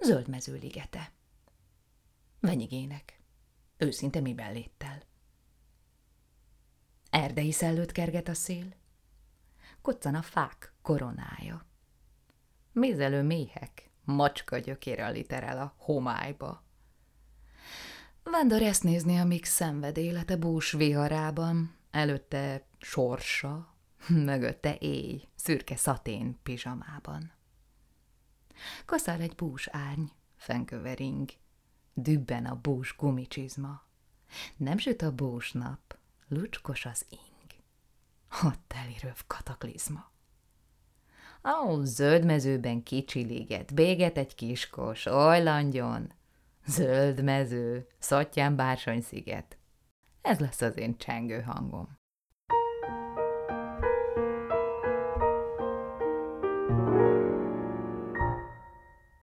zöld mező ligete. Venyigének, őszinte miben léttel. Erdei szellőt kerget a szél, koccan a fák koronája. Mézelő méhek, macska gyökére literel a homályba. Vándor ezt nézni, amíg szenved élete bús viharában, előtte sorsa, mögötte éj, szürke szatén pizsamában. Kaszál egy bús árny, fenkövering, dübben a bús gumicsizma. Nem süt a bús nap, lucskos az ing. Ott röv kataklizma. Ó, zöld mezőben kicsiliget, béget egy kiskos, oly landjon, zöld mező, szattyán sziget. Ez lesz az én csengő hangom.